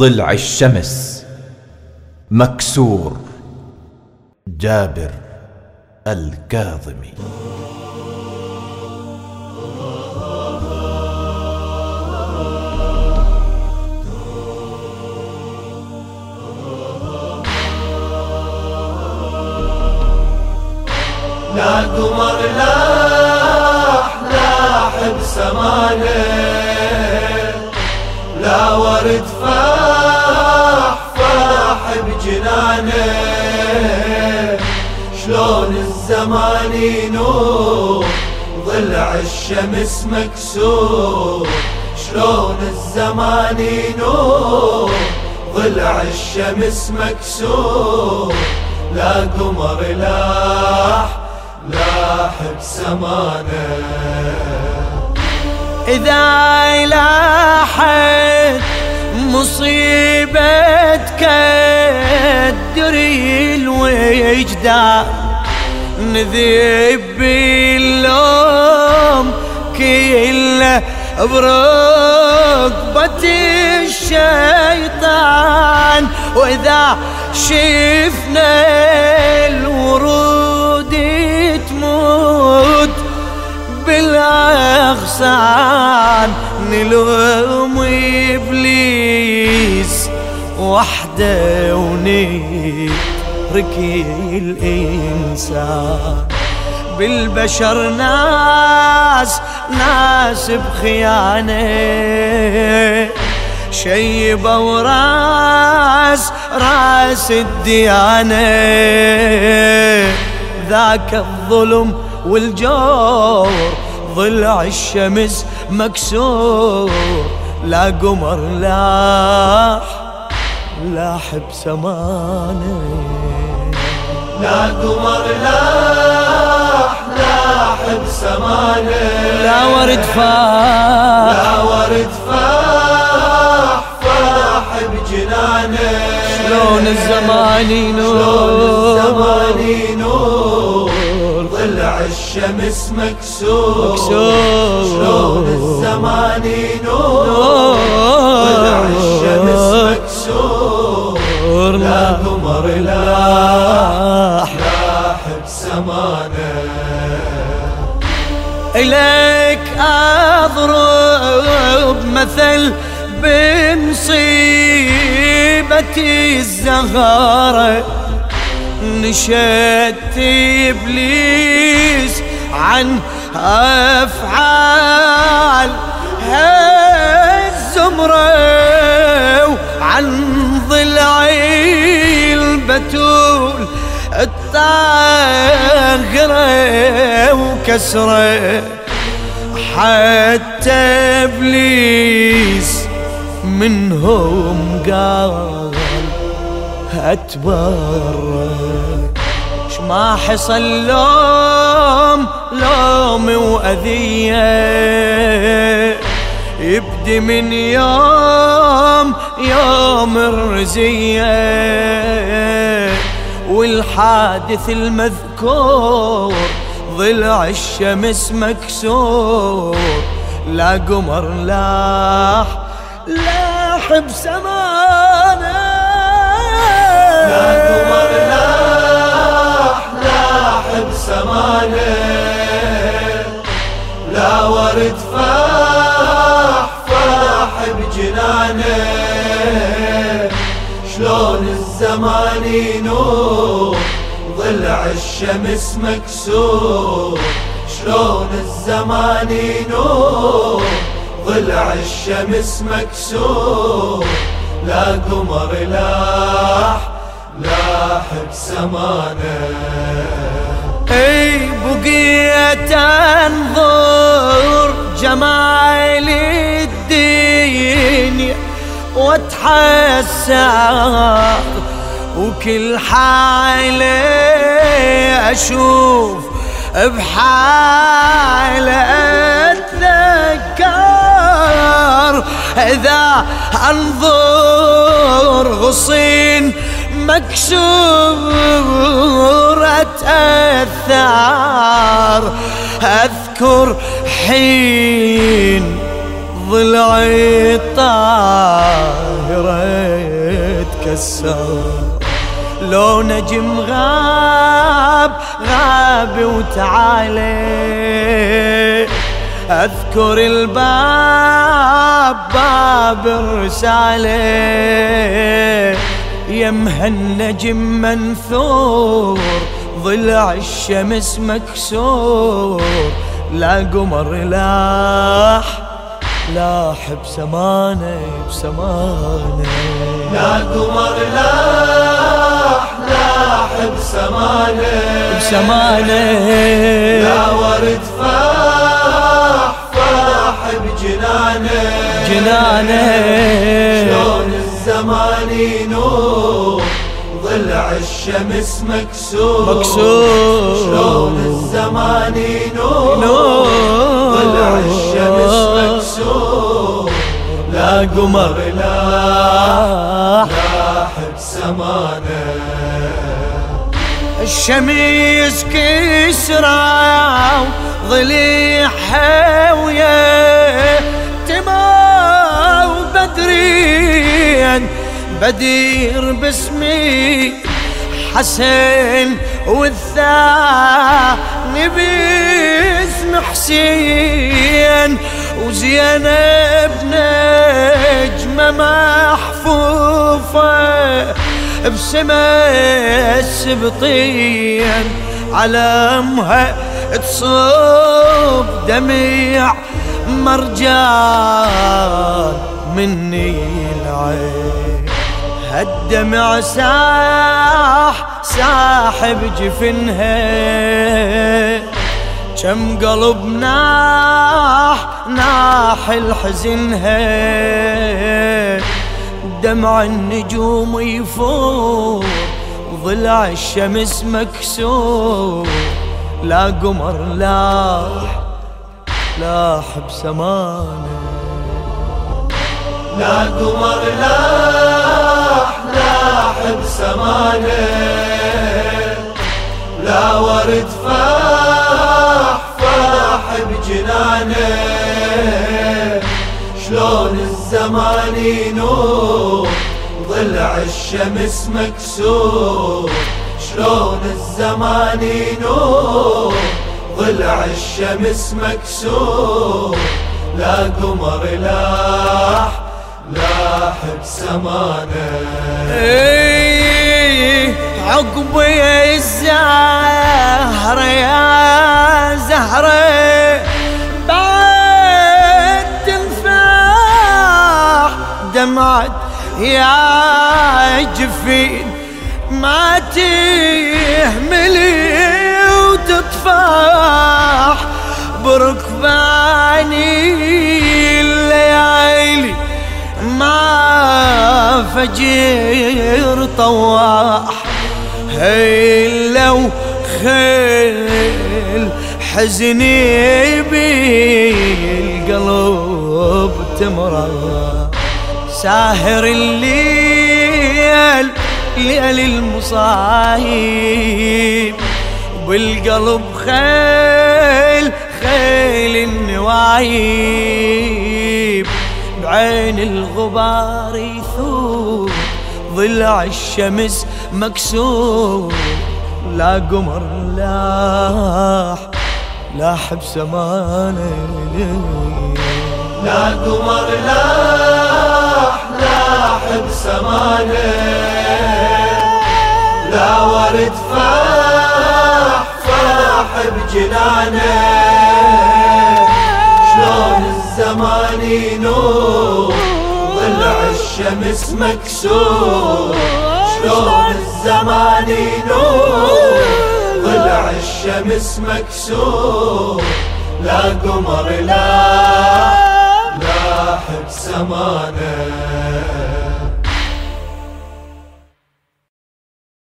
ضلع الشمس. مكسور. جابر الكاظمي. لا قمر لاح لاح بسمانه لا ورد فاح بجنانه شلون الزمان ينور ضلع الشمس مكسور شلون الزمان ينور ضلع الشمس مكسور لا قمر لاح لاح بسمانه إذا لاحت مصيبة كدري الوجدان. نذيب باللوم كله بركبة الشيطان. وإذا شفنا الورود تموت بالأغصان نلوم إبليس وحدة ونترك الإنسان. بالبشر ناس ناس بخيانة. شيبوا راس راس الديانة. ذاك الظلم والجور ضلع الشمس مكسور. لا قمر لاح لاح بسمانه لا قمر لاح لاح بسمانه لا ورد فاح. لا ورد فاح فاح بجنانه شلون الزمان ينور؟ الزمان ينور الشمس مكسور. مكسور. شلون الزمان ينور. ضلع الشمس مكسور. لا قمر لاح لاح بسمانه إليك أضرب مثل بمصيبتي الزهارة نشدت إبليس عن أفعال هالزمرة وعن ضلعي البتول الطاهرة وكسرة. حتى إبليس منهم قال اتبرك ما حصل لوم لوم وأذية. يبدي من يوم يوم الرزية. والحادث المذكور ضلع الشمس مكسور. لا قمر لاح لاح بسمانه لا لاح لاح بسمانه لا ورد فاح فاح بجنانه شلون الزمان ينور ضلع الشمس مكسور شلون الزمان ينور ضلع الشمس مكسور لا قمر لاح لاح بسمانه أي بقيت أنظر جمال الدنيا واتحسر وكل حالة أشوف بحالة أتذكر. إذا أنظر غصين مكسور اتاثر أذكر حين ضلعي طاهره تكسر لو نجم غاب غاب وتعالي. أذكر الباب باب الرسالة. يمها النجم منثور ضلع الشمس مكسور. لا قمر لاح لاح بسمانه بسمانة. لا قمر لاح لاح بسمانه بسمانة. لا ورد فاح فاح بجنانة. جنانة. شلون الزمان ينور؟ الشمس مكسور. مكسور. شلون الزمان ينور. نور. ضلع الشمس مكسور. لا قمر لا لاح بسمانه الشمس كسرى ضليع حاوية تما بدير باسمي حسن والثاني باسم حسين وزينب نجمة محفوفة بسما السبطين علمها تصب دميع مرجان مني العين. هالدمع ساح ساحب جفنها. كم قلب ناح ناح الحزنها. دمع النجوم يفور وضلع الشمس مكسور. لا قمر لاح لاح بسمانه لا قمر لاح لاح بسمانة لا ورد فاح فاح بجنانة. شلون الزمان ينور ضلع الشمس مكسور. شلون الزمان ينور ضلع الشمس مكسور. لا قمر لاح لاح بسمانه إيه عقبي الزهرة يا زهرة. بعد تنفاح دمعت يا جفين. ما تهملي وتطفح بركباني فجر طواح. هي لو خيل حزني بالقلب تمرح ساهر الليل ليل المصايب. بالقلب خيل خيل النوايب. بعين الغبار ضلع الشمس مكسور لا قمر لاح لاح بسمانه لا قمر لاح لاح بسمانه لا ورد فاح فاح بجنانه. شلون الزمان ينور؟ ضلع الشمس مكسور. شلون الزمان ينور؟ ضلع الشمس مكسور. لا قمر لا لاح بسمانه